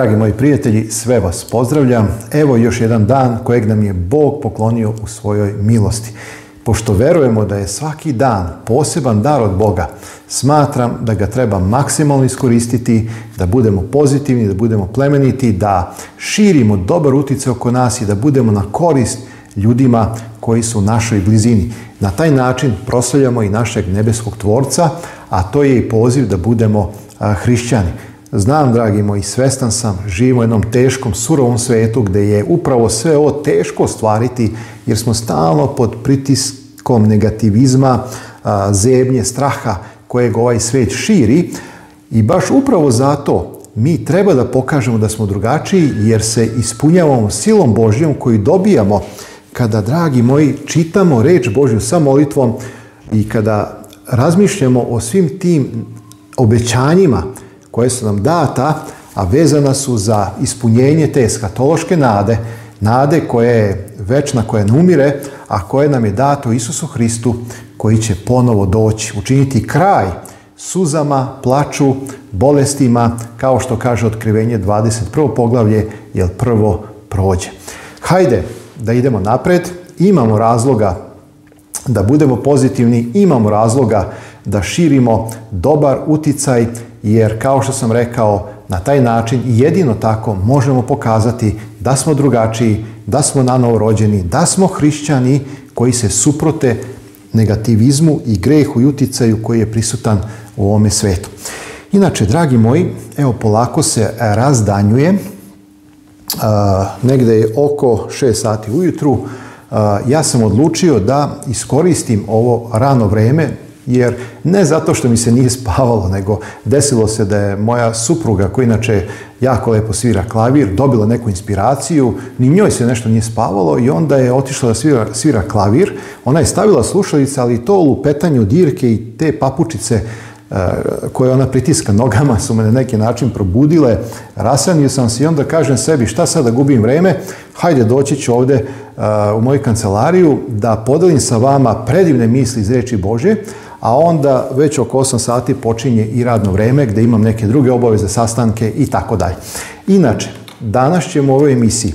Dragi moji prijatelji, sve vas pozdravljam. Evo još jedan dan kojeg nam je Bog poklonio u svojoj milosti. Pošto verujemo da je svaki dan poseban dar od Boga, smatram da ga treba maksimalno iskoristiti, da budemo pozitivni, da budemo plemeniti, da širimo dobar utjecaj oko nas i da budemo na korist ljudima koji su u našoj blizini. Na taj način proslavljamo i našeg nebeskog tvorca, a to je i poziv da budemo hrišćani. Znam, dragi moji, svestan sam, živim u jednom teškom, surovom svetu gdje je upravo sve ovo teško ostvariti jer smo stalno pod pritiskom negativizma, zemlje, straha kojeg ovaj svet širi i baš upravo zato mi treba da pokažemo da smo drugačiji jer se ispunjavamo silom Božjom koju dobijamo kada, dragi moji, čitamo reč Božju sa molitvom i kada razmišljamo o svim tim obećanjima koje su nam data, a vezana su za ispunjenje te eskatološke nade, nade koja je večna, koja ne umire, a koje nam je dato Isusu Hristu koji će ponovo doći, učiniti kraj suzama, plaću, bolestima, kao što kaže otkrivenje 21. poglavlje, jer prvo prođe. Hajde da idemo napred, imamo razloga da budemo pozitivni, imamo razloga da širimo dobar uticaj jer kao što sam rekao, na taj način jedino tako možemo pokazati da smo drugačiji, da smo nanovo rođeni, da smo hrišćani koji se suprote negativizmu i grehu i uticaju koji je prisutan u ovome svetu. Inače, dragi moji, evo polako se razdanjuje, Negde je oko 6 sati ujutru, ja sam odlučio da iskoristim ovo rano vreme, jer ne zato što mi se nije spavalo, nego desilo se da je moja supruga, koja inače jako lepo svira klavir, dobila neku inspiraciju, ni njoj se nešto nije spavalo i onda je otišla da svira, klavir. Ona je stavila slušalice, ali to lupetanje, dirke i te papučice e, koje ona pritiska nogama su me na neki način probudile, rasanio sam se i onda kažem sebi šta sad da gubim vreme, hajde doći ću ovdje e, u moju kancelariju da podelim sa vama predivne misli iz reči Bože, a onda već oko 8 sati počinje i radno vrijeme gdje imam neke druge obaveze, sastanke i tako dalje. Inače, danas ćemo u ovoj emisiji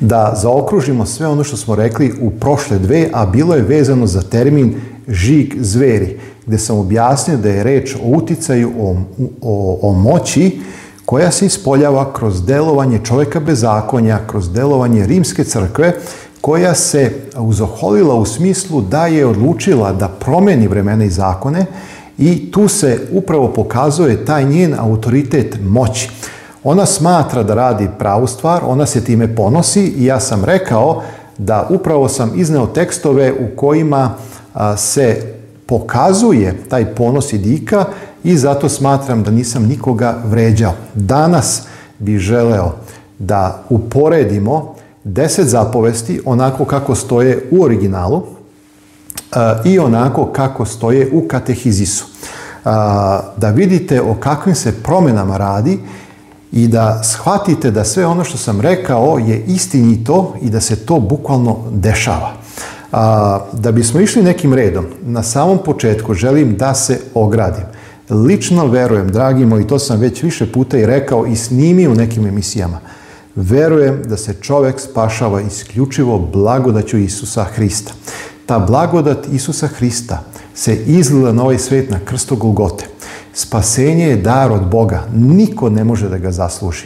da zaokružimo sve ono što smo rekli u prošle dve, a bilo je vezano za termin žig zveri, gdje sam objasnio da je reč o uticaju, o, o, moći koja se ispoljava kroz delovanje čovjeka zakonja, kroz delovanje rimske crkve, koja se uzoholila u smislu da je odlučila da promeni vremena i zakone i tu se upravo pokazuje taj njen autoritet moći. Ona smatra da radi pravu stvar, ona se time ponosi i ja sam rekao da upravo sam izneo tekstove u kojima se pokazuje taj ponos i dika i zato smatram da nisam nikoga vređao. Danas bi želeo da uporedimo deset zapovesti onako kako stoje u originalu e, i onako kako stoje u katehizisu. E, da vidite o kakvim se promjenama radi i da shvatite da sve ono što sam rekao je istinito i da se to bukvalno dešava. E, da bismo išli nekim redom, na samom početku želim da se ogradim. Lično verujem, dragi moji, to sam već više puta i rekao i snimio u nekim emisijama – Verujem da se čovjek spašava isključivo blagodaću Isusa Hrista. Ta blagodat Isusa Hrista se izlila na ovaj svet na krstu Golgote. Spasenje je dar od Boga. Niko ne može da ga zasluži.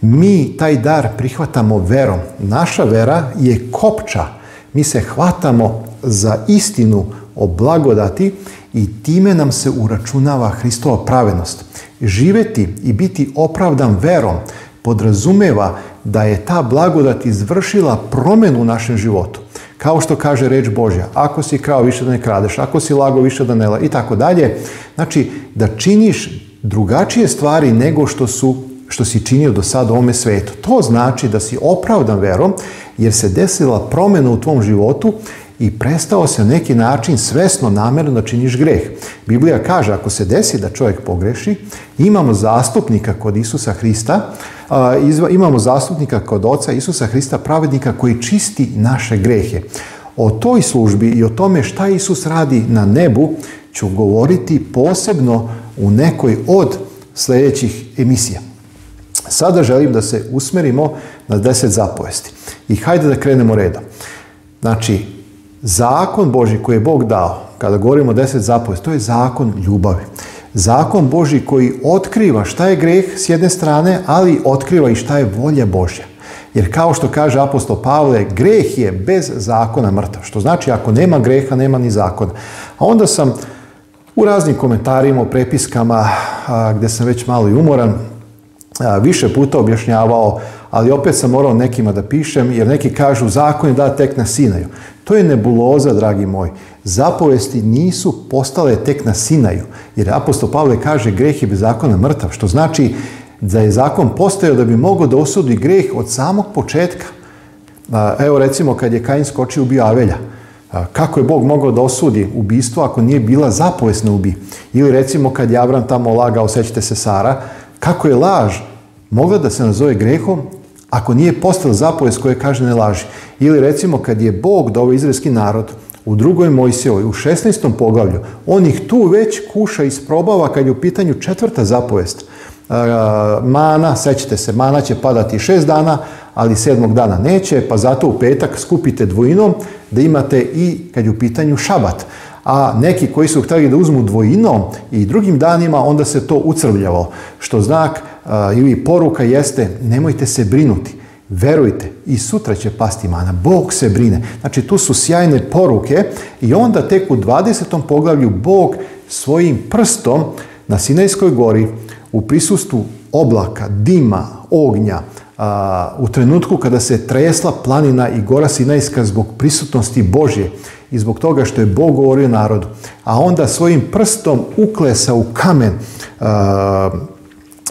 Mi taj dar prihvatamo verom. Naša vera je kopča. Mi se hvatamo za istinu o blagodati i time nam se uračunava Hristova pravenost. Živeti i biti opravdan verom podrazumeva da je ta blagodat izvršila promjenu u našem životu. Kao što kaže reč Božja, ako si krao više da ne kradeš, ako si lago više da ne la i tako dalje. Znači, da činiš drugačije stvari nego što su što si činio do sada u ovome svetu. To znači da si opravdan verom jer se desila promjena u tvom životu i prestao se na neki način svesno namjerno činiš greh. Biblija kaže ako se desi da čovjek pogreši, imamo zastupnika kod Isusa Hrista, imamo zastupnika kod Oca Isusa Hrista, pravednika koji čisti naše grehe. O toj službi i o tome šta Isus radi na nebu ću govoriti posebno u nekoj od sljedećih emisija. Sada želim da se usmerimo na deset zapovesti. I hajde da krenemo redom. Znači, Zakon Boži koji je Bog dao, kada govorimo o deset zapovesti, to je zakon ljubavi. Zakon Boži koji otkriva šta je greh s jedne strane, ali otkriva i šta je volja Božja. Jer kao što kaže apostol Pavle, greh je bez zakona mrtav. Što znači ako nema greha, nema ni zakona. A onda sam u raznim komentarima, prepiskama, gdje sam već malo i umoran, više puta objašnjavao ali opet sam morao nekima da pišem, jer neki kažu zakon je da tek na Sinaju. To je nebuloza, dragi moj. Zapovesti nisu postale tek na Sinaju, jer apostol Pavle kaže greh je bez zakona mrtav, što znači da je zakon postao da bi mogao da osudi greh od samog početka. Evo recimo kad je Kain skočio ubio Avelja. Kako je Bog mogao da osudi ubistvo ako nije bila zapovest na ubi? Ili recimo kad je Avram tamo lagao, sećite se Sara, kako je laž mogla da se nazove grehom ako nije postala zapovest koje kaže ne laži. Ili recimo kad je Bog dao izraelski narod u drugoj Mojsijevoj, u 16. poglavlju, on ih tu već kuša i isprobava kad je u pitanju četvrta zapovest. E, mana, sećate se, mana će padati šest dana, ali sedmog dana neće, pa zato u petak skupite dvojinom da imate i, kad je u pitanju, šabat a neki koji su htjeli da uzmu dvojinom i drugim danima, onda se to ucrvljalo, što znak e, ili poruka jeste nemojte se brinuti, verujte, i sutra će pasti mana, Bog se brine. Znači, tu su sjajne poruke i onda tek u 20. poglavlju Bog svojim prstom na Sinajskoj gori u prisustvu oblaka, dima, ognja, a, u trenutku kada se tresla planina i gora Sinajska zbog prisutnosti Božje i zbog toga što je Bog govorio narodu, a onda svojim prstom uklesa u kamen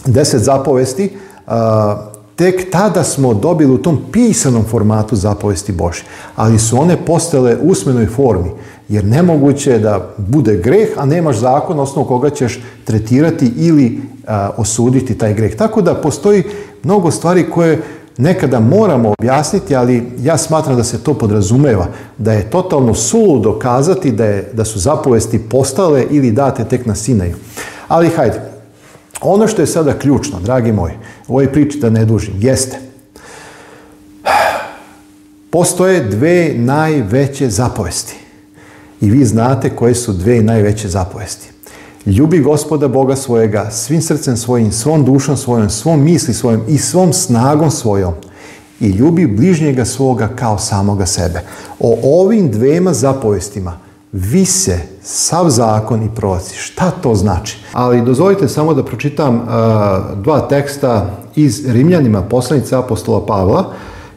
deset zapovesti, tek tada smo dobili u tom pisanom formatu zapovesti Božje. Ali su one postale usmenoj formi jer nemoguće je da bude greh, a nemaš zakon osnovu koga ćeš tretirati ili e, osuditi taj greh. Tako da postoji mnogo stvari koje nekada moramo objasniti, ali ja smatram da se to podrazumeva, da je totalno sulu dokazati da, je, da su zapovesti postale ili date tek na Sinaju. Ali hajde, ono što je sada ključno, dragi moji, u ovoj priči da ne dužim, jeste postoje dve najveće zapovesti i vi znate koje su dve najveće zapovesti. Ljubi gospoda Boga svojega svim srcem svojim, svom dušom svojom, svom misli svojom i svom snagom svojom i ljubi bližnjega svoga kao samoga sebe. O ovim dvema zapovestima vise sav zakon i proci. Šta to znači? Ali dozvolite samo da pročitam e, dva teksta iz Rimljanima, poslanica apostola Pavla,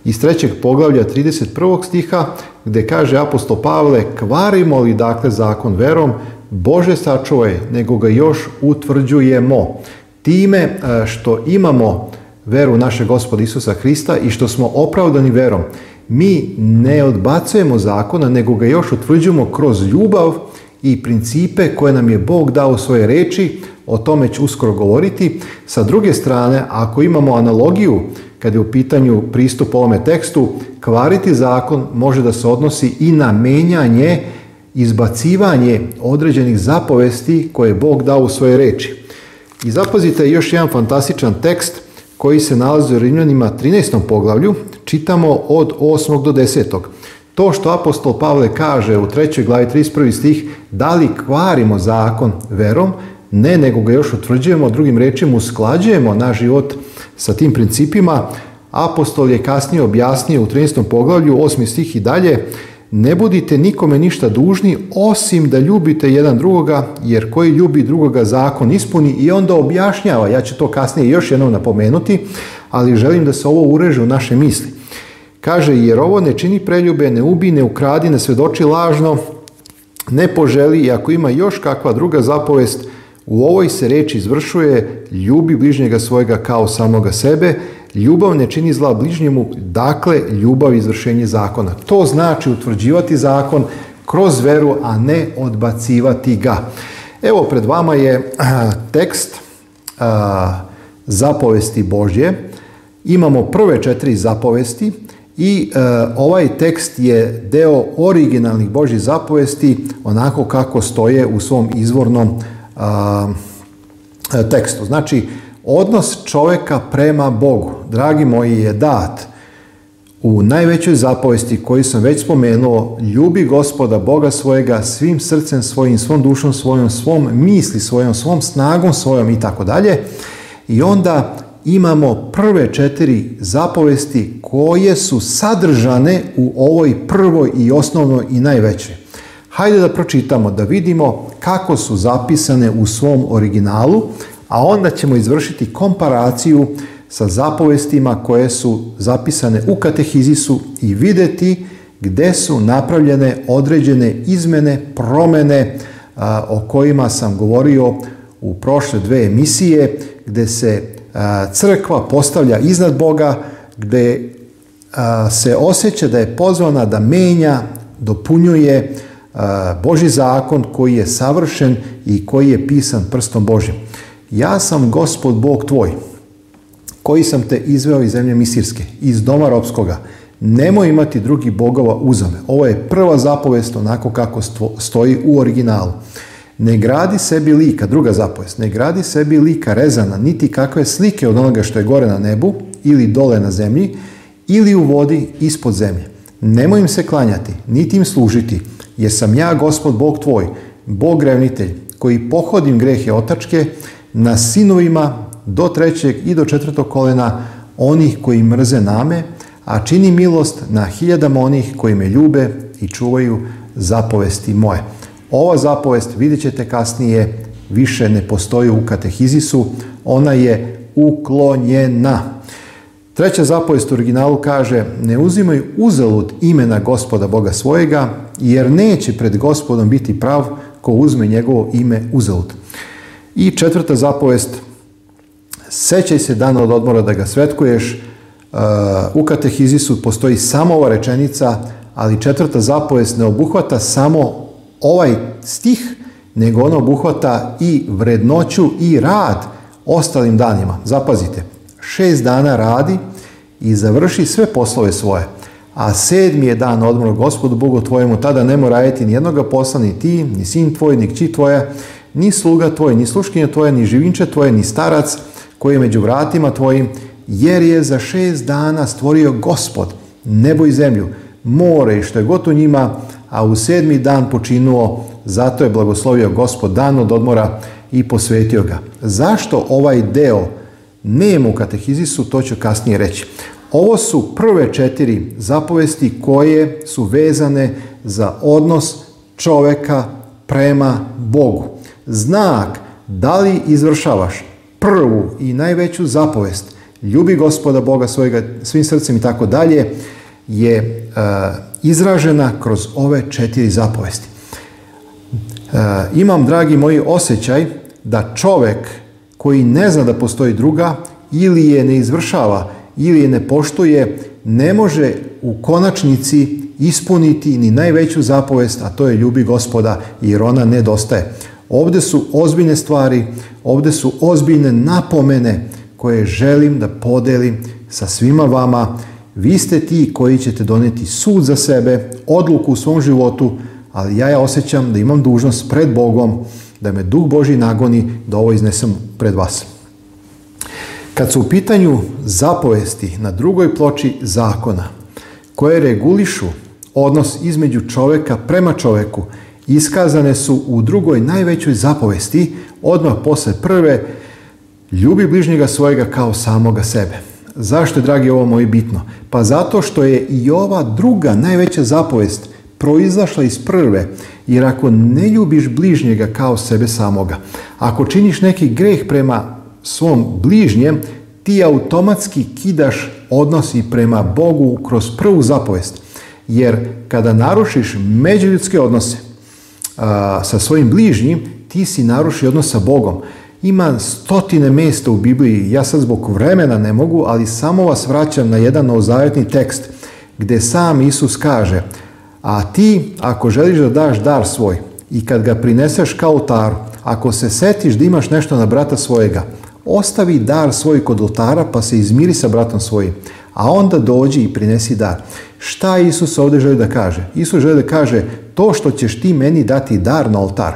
iz trećeg poglavlja 31. stiha gdje kaže apostol Pavle kvarimo li dakle zakon verom, Bože sačuvaj, nego ga još utvrđujemo. Time e, što imamo veru naše gospoda Isusa Hrista i što smo opravdani verom, mi ne odbacujemo zakona, nego ga još utvrđujemo kroz ljubav i principe koje nam je Bog dao u svoje reči, o tome ću uskoro govoriti. Sa druge strane, ako imamo analogiju kad je u pitanju pristup ovome tekstu, kvariti zakon može da se odnosi i na menjanje, izbacivanje određenih zapovesti koje je Bog dao u svoje reči. I zapazite još jedan fantastičan tekst koji se nalazi u Rimljanima 13. poglavlju, čitamo od 8. do 10. To što apostol Pavle kaže u 3. glavi 31. stih, da li kvarimo zakon verom, ne, nego ga još utvrđujemo, drugim rečima usklađujemo naš život sa tim principima, apostol je kasnije objasnio u 13. poglavlju 8. stih i dalje, ne budite nikome ništa dužni osim da ljubite jedan drugoga, jer koji ljubi drugoga zakon ispuni i onda objašnjava, ja ću to kasnije još jednom napomenuti, ali želim da se ovo ureže u naše misli. Kaže, jer ovo ne čini preljube, ne ubi, ne ukradi, ne svedoči lažno, ne poželi i ako ima još kakva druga zapovest, u ovoj se reči izvršuje ljubi bližnjega svojega kao samoga sebe, ljubav ne čini zla bližnjemu, dakle ljubav izvršenje zakona. To znači utvrđivati zakon kroz veru, a ne odbacivati ga. Evo pred vama je eh, tekst eh, zapovesti Božje. Imamo prve četiri zapovesti i eh, ovaj tekst je deo originalnih Božjih zapovesti onako kako stoje u svom izvornom tekstu. Znači, odnos čovjeka prema Bogu, dragi moji, je dat u najvećoj zapovesti koju sam već spomenuo, ljubi gospoda Boga svojega svim srcem svojim, svom dušom svojom, svom misli svojom, svom snagom svojom i tako dalje. I onda imamo prve četiri zapovesti koje su sadržane u ovoj prvoj i osnovnoj i najvećoj. Hajde da pročitamo, da vidimo kako su zapisane u svom originalu, a onda ćemo izvršiti komparaciju sa zapovestima koje su zapisane u katehizisu i videti gde su napravljene određene izmene, promene o kojima sam govorio u prošle dve emisije, gde se crkva postavlja iznad Boga, gde se osjeća da je pozvana da menja, dopunjuje, Boži zakon koji je savršen i koji je pisan prstom Božim. Ja sam gospod Bog tvoj, koji sam te izveo iz zemlje Misirske, iz doma ropskoga. Nemoj imati drugih bogova uzame. Ovo je prva zapovest onako kako stoji u originalu. Ne gradi sebi lika, druga zapovest, ne gradi sebi lika rezana, niti kakve slike od onoga što je gore na nebu ili dole na zemlji ili u vodi ispod zemlje. Nemoj im se klanjati, niti im služiti, sam ja, gospod Bog tvoj, Bog revnitelj, koji pohodim grehe otačke na sinovima do trećeg i do četvrtog kolena onih koji mrze name, a čini milost na hiljadama onih koji me ljube i čuvaju zapovesti moje. Ova zapovest, vidjet ćete kasnije, više ne postoji u katehizisu, ona je uklonjena. Treća zapovest u originalu kaže ne uzimaj uzalud imena gospoda Boga svojega, jer neće pred gospodom biti prav ko uzme njegovo ime uzalud. I četvrta zapovest, sećaj se dana od odmora da ga svetkuješ, e, u katehizisu postoji samo ova rečenica, ali četvrta zapovest ne obuhvata samo ovaj stih, nego ona obuhvata i vrednoću i rad ostalim danima. Zapazite, šest dana radi i završi sve poslove svoje a sedmi je dan odmora gospodu Bogu tvojemu, tada mora raditi ni jednoga posla, ni ti, ni sin tvoj, ni kći tvoja, ni sluga tvoj, ni sluškinja tvoja, ni živinče tvoje, ni starac koji je među vratima tvojim, jer je za šest dana stvorio gospod nebo i zemlju, more i što je god u njima, a u sedmi dan počinuo, zato je blagoslovio gospod dan od odmora i posvetio ga. Zašto ovaj deo nema u katehizisu, to ću kasnije reći. Ovo su prve četiri zapovesti koje su vezane za odnos čoveka prema Bogu. Znak da li izvršavaš prvu i najveću zapovest, ljubi gospoda Boga svojega svim srcem i tako dalje, je e, izražena kroz ove četiri zapovesti. E, imam, dragi moji, osjećaj da čovek koji ne zna da postoji druga ili je ne izvršava, ili je ne poštuje, ne može u konačnici ispuniti ni najveću zapovest, a to je ljubi gospoda, jer ona nedostaje. Ovdje su ozbiljne stvari, ovdje su ozbiljne napomene koje želim da podelim sa svima vama. Vi ste ti koji ćete donijeti sud za sebe, odluku u svom životu, ali ja ja osjećam da imam dužnost pred Bogom, da me Duh Boži nagoni da ovo iznesem pred vas. Kad su u pitanju zapovesti na drugoj ploči zakona, koje regulišu odnos između čovjeka prema čoveku, iskazane su u drugoj najvećoj zapovesti, odmah posle prve, ljubi bližnjega svojega kao samoga sebe. Zašto je, dragi, ovo moje bitno? Pa zato što je i ova druga najveća zapovest proizašla iz prve, jer ako ne ljubiš bližnjega kao sebe samoga, ako činiš neki greh prema svom bližnjem, ti automatski kidaš odnosi prema Bogu kroz prvu zapovest. Jer kada narušiš međuljudske odnose sa svojim bližnjim, ti si naruši odnos sa Bogom. Ima stotine mjesta u Bibliji, ja sad zbog vremena ne mogu, ali samo vas vraćam na jedan novozavetni tekst gdje sam Isus kaže a ti ako želiš da daš dar svoj i kad ga prineseš kao tar, ako se setiš da imaš nešto na brata svojega, ostavi dar svoj kod oltara pa se izmiri sa bratom svojim, a onda dođi i prinesi dar. Šta Isus ovdje želi da kaže? Isus želi da kaže to što ćeš ti meni dati dar na oltar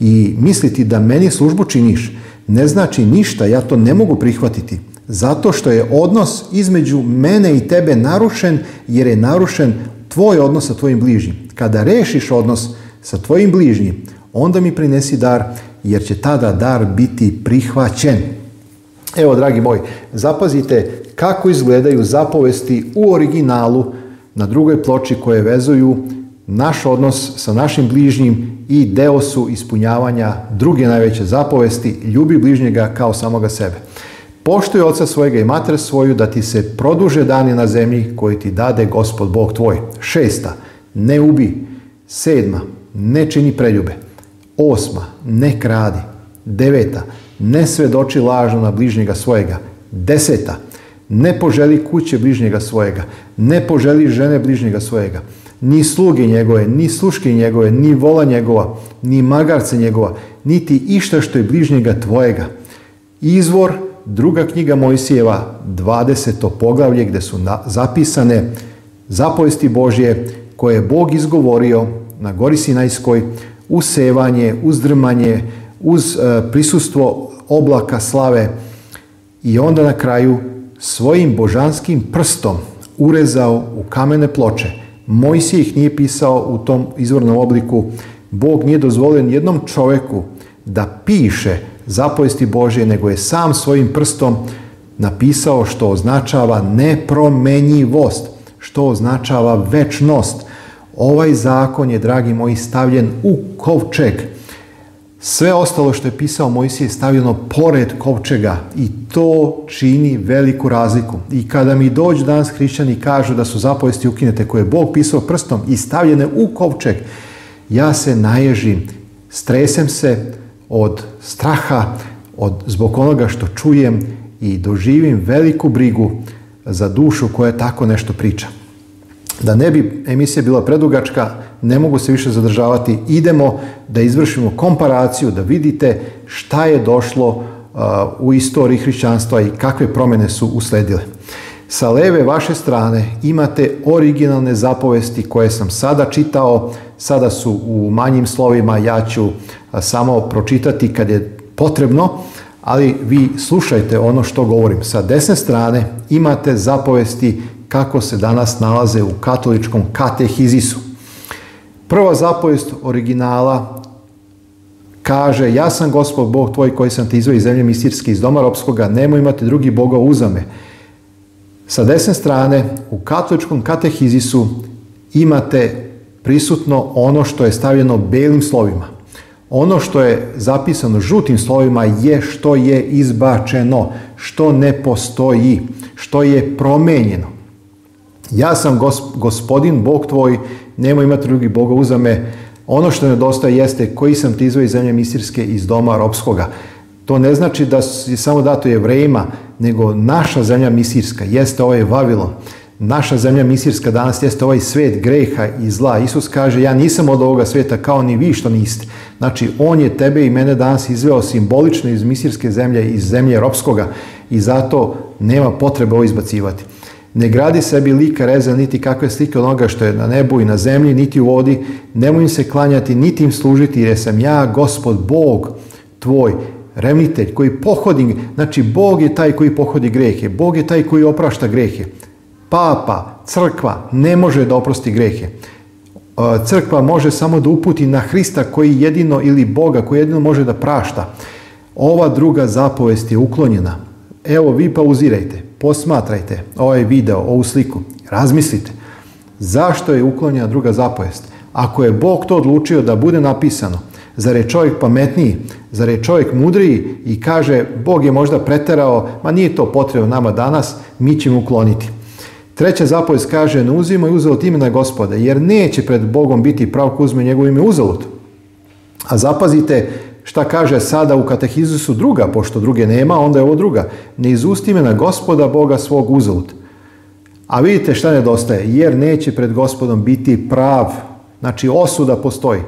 i misliti da meni službu činiš ne znači ništa, ja to ne mogu prihvatiti. Zato što je odnos između mene i tebe narušen jer je narušen tvoj odnos sa tvojim bližnjim. Kada rešiš odnos sa tvojim bližnjim, onda mi prinesi dar jer će tada dar biti prihvaćen. Evo, dragi moji, zapazite kako izgledaju zapovesti u originalu na drugoj ploči koje vezuju naš odnos sa našim bližnjim i deo ispunjavanja druge najveće zapovesti, ljubi bližnjega kao samoga sebe. Poštuj oca svojega i mater svoju da ti se produže dani na zemlji koji ti dade gospod Bog tvoj. Šesta, ne ubi. Sedma, ne čini preljube. Osma, ne kradi. Deveta, ne svedoči lažno na bližnjega svojega. Deseta, ne poželi kuće bližnjega svojega, ne poželi žene bližnjega svojega, ni sluge njegove, ni sluške njegove, ni vola njegova, ni magarce njegova, niti išta što je bližnjega tvojega. Izvor, druga knjiga Mojsijeva, 20. poglavlje gdje su zapisane zapovesti Božje koje je Bog izgovorio na gori Sinajskoj, usevanje, uzdrmanje, uz e, prisustvo oblaka slave i onda na kraju svojim božanskim prstom urezao u kamene ploče. Mojsije ih nije pisao u tom izvornom obliku. Bog nije dozvolio jednom čovjeku da piše zapovesti Božje, nego je sam svojim prstom napisao što označava nepromjenjivost, što označava večnost. Ovaj zakon je, dragi moji, stavljen u kovčeg sve ostalo što je pisao Mojsije je stavljeno pored kovčega i to čini veliku razliku. I kada mi dođu danas hrišćani kažu da su zapovesti ukinete koje je Bog pisao prstom i stavljene u kovčeg, ja se naježim, stresem se od straha, od, zbog onoga što čujem i doživim veliku brigu za dušu koja tako nešto priča. Da ne bi emisija bila predugačka, ne mogu se više zadržavati, idemo da izvršimo komparaciju, da vidite šta je došlo uh, u istoriji hrišćanstva i kakve promjene su usledile. Sa leve vaše strane imate originalne zapovesti koje sam sada čitao, sada su u manjim slovima, ja ću uh, samo pročitati kad je potrebno, ali vi slušajte ono što govorim. Sa desne strane imate zapovesti kako se danas nalaze u katoličkom katehizisu. Prva zapovijest originala kaže ja sam gospod Bog tvoj koji sam ti izveo iz zemlje misirske iz doma ropskoga, nemoj imati drugi Boga uzame. Sa desne strane u katoličkom katehizisu imate prisutno ono što je stavljeno belim slovima. Ono što je zapisano žutim slovima je što je izbačeno, što ne postoji, što je promijenjeno. Ja sam gospodin Bog tvoj nemoj imati drugi Boga, uzame ono što nedostaje jeste koji sam ti izveo iz zemlje Misirske iz doma ropskoga. To ne znači da je samo dato jevrejima, nego naša zemlja Misirska jeste ovaj Vavilon. Naša zemlja Misirska danas jeste ovaj svet greha i zla. Isus kaže, ja nisam od ovoga sveta kao ni vi što niste. Znači, On je tebe i mene danas izveo simbolično iz Misirske zemlje, iz zemlje ropskoga i zato nema potrebe ovo izbacivati. Ne gradi sebi lika reza niti kakve slike onoga što je na nebu i na zemlji, niti u vodi. Nemoj im se klanjati, niti im služiti, jer sam ja, gospod, Bog, tvoj, remitelj, koji pohodi, znači Bog je taj koji pohodi grehe, Bog je taj koji oprašta grehe. Papa, crkva ne može da oprosti grehe. Uh, crkva može samo da uputi na Hrista koji jedino ili Boga koji jedino može da prašta. Ova druga zapovest je uklonjena. Evo vi pauzirajte posmatrajte ovaj video, ovu sliku, razmislite zašto je uklonjena druga zapovest. Ako je Bog to odlučio da bude napisano, zar je čovjek pametniji, zar je čovjek mudriji i kaže Bog je možda preterao, ma nije to potrebno nama danas, mi ćemo ukloniti. Treća zapovest kaže ne uzimo i uzalud imena gospode, jer neće pred Bogom biti pravko uzme njegovo ime uzalud. A zapazite, šta kaže sada u katehizisu druga, pošto druge nema, onda je ovo druga. Ne izusti na gospoda Boga svog uzalud. A vidite šta nedostaje, jer neće pred gospodom biti prav. Znači osuda postoji.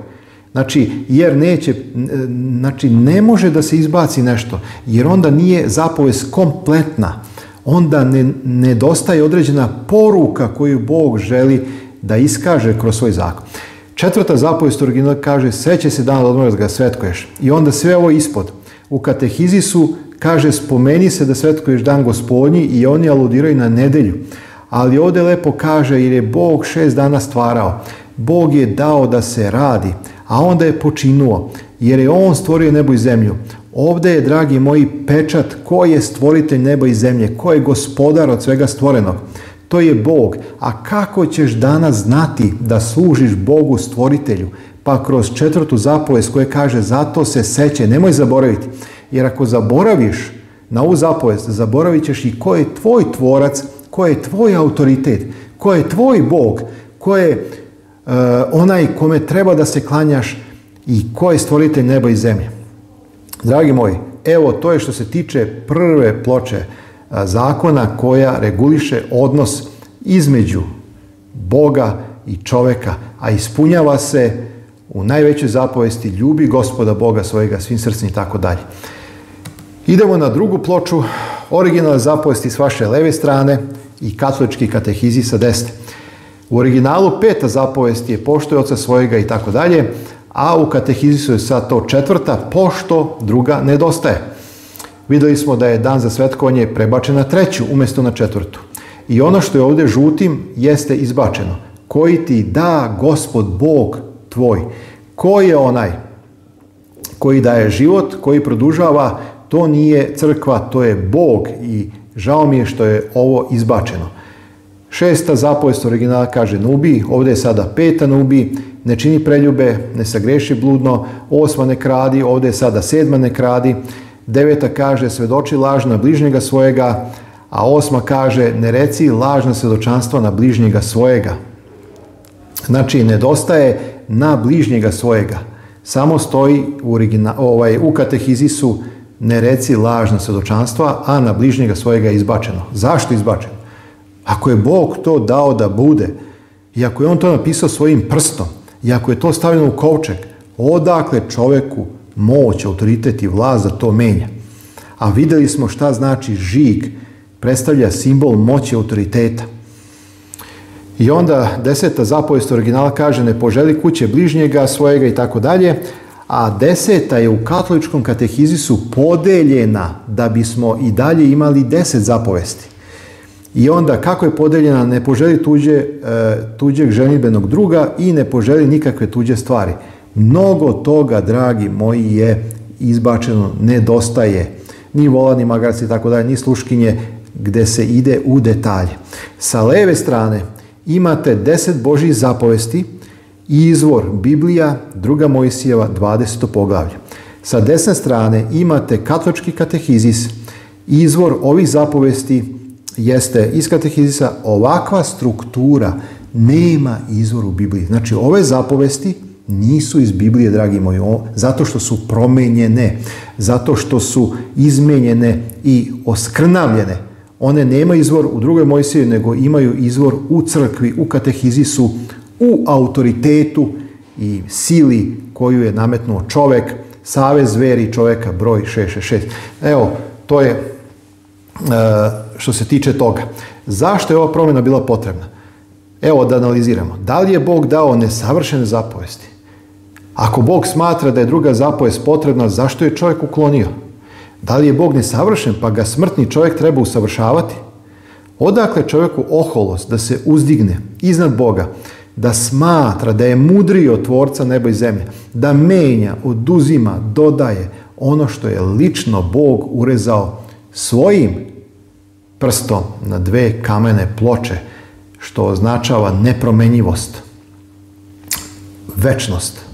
Znači, jer neće, znači ne može da se izbaci nešto, jer onda nije zapovest kompletna. Onda ne, nedostaje određena poruka koju Bog želi da iskaže kroz svoj zakon. Četvrta zapovest original kaže seće se dana odmora da ga svetkuješ. I onda sve ovo ispod. U katehizisu kaže spomeni se da svetkuješ dan gospodnji i oni aludiraju na nedelju. Ali ovdje lepo kaže jer je Bog šest dana stvarao. Bog je dao da se radi, a onda je počinuo jer je On stvorio nebo i zemlju. Ovdje je, dragi moji, pečat ko je stvoritelj neba i zemlje, ko je gospodar od svega stvorenog. To je Bog. A kako ćeš danas znati da služiš Bogu stvoritelju? Pa kroz četvrtu zapovest koja kaže zato se seće, nemoj zaboraviti. Jer ako zaboraviš na ovu zapovest, zaboravit ćeš i ko je tvoj tvorac, ko je tvoj autoritet, ko je tvoj Bog, ko je eh, onaj kome treba da se klanjaš i ko je stvoritelj neba i zemlje. Dragi moji, evo to je što se tiče prve ploče zakona koja reguliše odnos između Boga i čoveka, a ispunjava se u najvećoj zapovesti ljubi gospoda Boga svojega svim srcem i tako dalje. Idemo na drugu ploču, originalne zapovesti s vaše leve strane i katolički katehizi sa desne. U originalu peta zapovest je poštoj oca svojega i tako dalje, a u katehizisu je sad to četvrta, pošto druga nedostaje. Videli smo da je dan za svetkovanje prebačen na treću umjesto na četvrtu. I ono što je ovdje žutim jeste izbačeno. Koji ti da gospod Bog tvoj? Ko je onaj koji daje život, koji produžava? To nije crkva, to je Bog i žao mi je što je ovo izbačeno. Šesta zapovest originala kaže nubi, ovde ovdje je sada peta nubi. ne čini preljube, ne sagreši bludno, osma ne kradi, ovdje je sada sedma ne kradi, Deveta kaže svedoči laž na bližnjega svojega, a osma kaže ne reci lažna svedočanstva na bližnjega svojega. Znači, nedostaje na bližnjega svojega. Samo stoji u, origina, ovaj, u katehizisu ne reci lažna svedočanstva, a na bližnjega svojega je izbačeno. Zašto izbačeno? Ako je Bog to dao da bude, i ako je on to napisao svojim prstom, i ako je to stavljeno u kovčeg, odakle čovjeku moć, autoritet i vlast da to menja. A videli smo šta znači žig, predstavlja simbol moći autoriteta. I onda deseta zapovest originala kaže ne poželi kuće bližnjega, svojega i tako dalje, a deseta je u katoličkom katehizisu podeljena da bismo i dalje imali deset zapovesti. I onda kako je podeljena ne poželi tuđe, e, tuđeg ženitbenog druga i ne poželi nikakve tuđe stvari. Mnogo toga, dragi moji, je izbačeno, nedostaje. Ni vola, ni magarci, tako dalje, ni sluškinje, gdje se ide u detalje. Sa leve strane imate deset Božih zapovesti, izvor Biblija, druga Mojsijeva, 20. poglavlje. Sa desne strane imate katolički katehizis, izvor ovih zapovesti jeste iz katehizisa ovakva struktura nema izvor u Bibliji. Znači, ove zapovesti nisu iz Biblije, dragi moji, zato što su promenjene, zato što su izmenjene i oskrnavljene. One nema izvor u drugoj Mojsiju, nego imaju izvor u crkvi, u katehizisu, u autoritetu i sili koju je nametnuo čovek, savez zveri čoveka, broj 666. Evo, to je e, što se tiče toga. Zašto je ova promjena bila potrebna? Evo da analiziramo. Da li je Bog dao nesavršene zapovesti? Ako Bog smatra da je druga zapovest potrebna, zašto je čovjek uklonio? Da li je Bog nesavršen pa ga smrtni čovjek treba usavršavati? Odakle čovjeku oholost da se uzdigne iznad Boga, da smatra da je mudriji od tvorca neba i zemlje, da menja, oduzima, dodaje ono što je lično Bog urezao svojim prstom na dve kamene ploče, što označava nepromenjivost, večnost.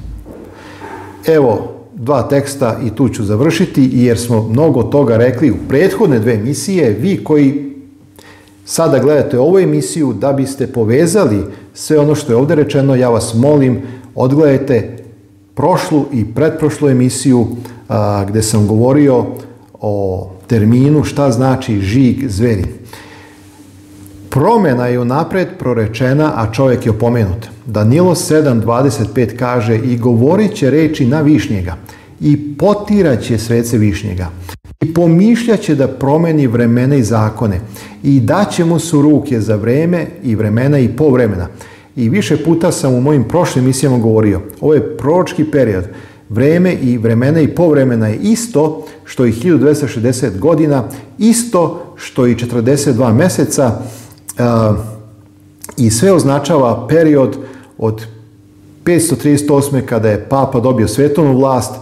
Evo, dva teksta i tu ću završiti jer smo mnogo toga rekli u prethodne dve emisije. Vi koji sada gledate ovu emisiju da biste povezali sve ono što je ovdje rečeno, ja vas molim odgledajte prošlu i pretprošlu emisiju gdje gde sam govorio o terminu šta znači žig zveri promjena je unaprijed prorečena, a čovjek je opomenut. Danilo 7.25 kaže i govorit će reći na višnjega i potirat će svece višnjega i pomišljat će da promeni vremena i zakone i daće mu su ruke za vreme i vremena i povremena I više puta sam u mojim prošlim misijama govorio, ovo je proročki period, vreme i vremena i povremena je isto što i 1260 godina, isto što i 42 meseca, i sve označava period od 538. kada je papa dobio svetovnu vlast,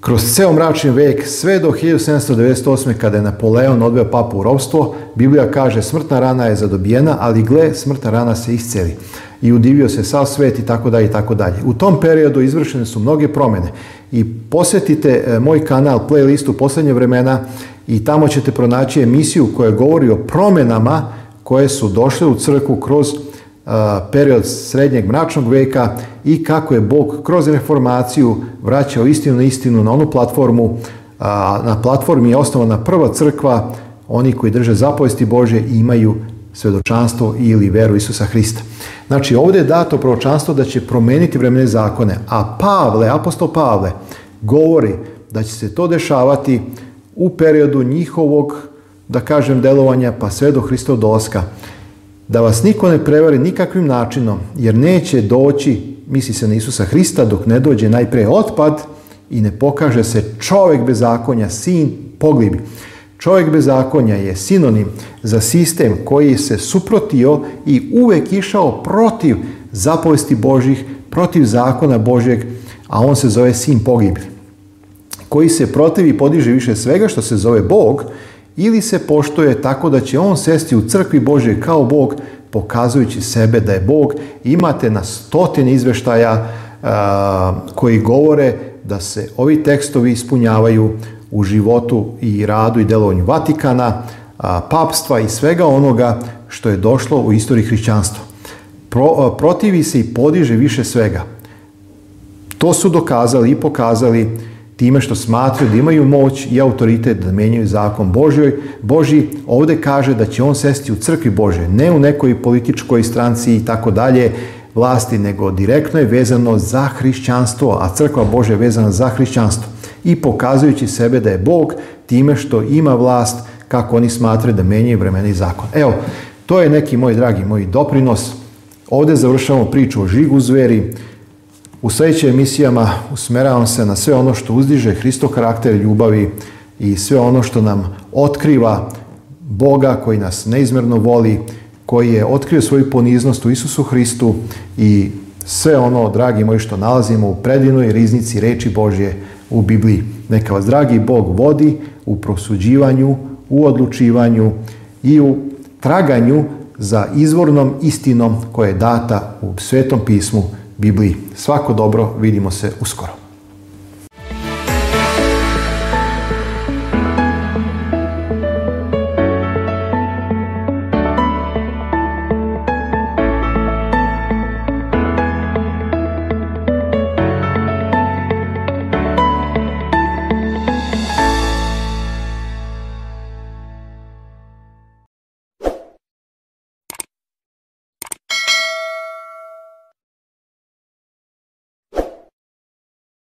kroz ceo mračni vek, sve do 1798. kada je Napoleon odveo papu u robstvo, Biblija kaže smrtna rana je zadobijena, ali gle, smrtna rana se isceli. I udivio se sav svet i tako dalje i tako dalje. U tom periodu izvršene su mnoge promjene. I posjetite e, moj kanal playlistu posljednje vremena i tamo ćete pronaći emisiju koja govori o promjenama koje su došle u crkvu kroz uh, period srednjeg mračnog veka i kako je Bog kroz reformaciju vraćao istinu na istinu na onu platformu. Uh, na platformi je osnovana prva crkva, oni koji drže zapovesti Bože imaju svedočanstvo ili veru Isusa Hrista. Znači ovdje je dato proročanstvo da će promijeniti vremene zakone, a Pavle, apostol Pavle, govori da će se to dešavati u periodu njihovog da kažem, delovanja pa sve do Hristov doska. Da vas niko ne prevari nikakvim načinom, jer neće doći, misli se na Isusa Hrista, dok ne dođe najprije otpad i ne pokaže se čovjek bez zakonja, sin poglibi. Čovjek bez zakonja je sinonim za sistem koji se suprotio i uvek išao protiv zapovesti Božih, protiv zakona Božjeg, a on se zove sin pogiblji koji se protivi i podiže više svega što se zove Bog ili se poštuje tako da će on sesti u crkvi Bože kao Bog, pokazujući sebe da je Bog. Imate na stotine izveštaja koji govore da se ovi tekstovi ispunjavaju u životu i radu i delovanju Vatikana, papstva i svega onoga što je došlo u istoriji hrišćanstva. Pro, protivi se i podiže više svega. To su dokazali i pokazali time što smatraju da imaju moć i autoritet da menjaju zakon Božjoj, Božji, ovdje kaže da će on sesti u crkvi Bože, ne u nekoj političkoj stranci i tako dalje, vlasti, nego direktno je vezano za hrišćanstvo, a crkva Bože je vezana za hrišćanstvo. I pokazujući sebe da je Bog time što ima vlast, kako oni smatraju da menjaju vremeni zakon. Evo, to je neki, moj dragi, moj doprinos. Ovdje završavamo priču o žigu zveri, u sljedećim emisijama usmeravam se na sve ono što uzdiže Hristo karakter ljubavi i sve ono što nam otkriva Boga koji nas neizmjerno voli, koji je otkrio svoju poniznost u Isusu Hristu i sve ono, dragi moji, što nalazimo u predinoj riznici reči Božje u Bibliji. Neka vas, dragi Bog, vodi u prosuđivanju, u odlučivanju i u traganju za izvornom istinom koja je data u Svetom pismu Bibliji. Svako dobro, vidimo se uskoro.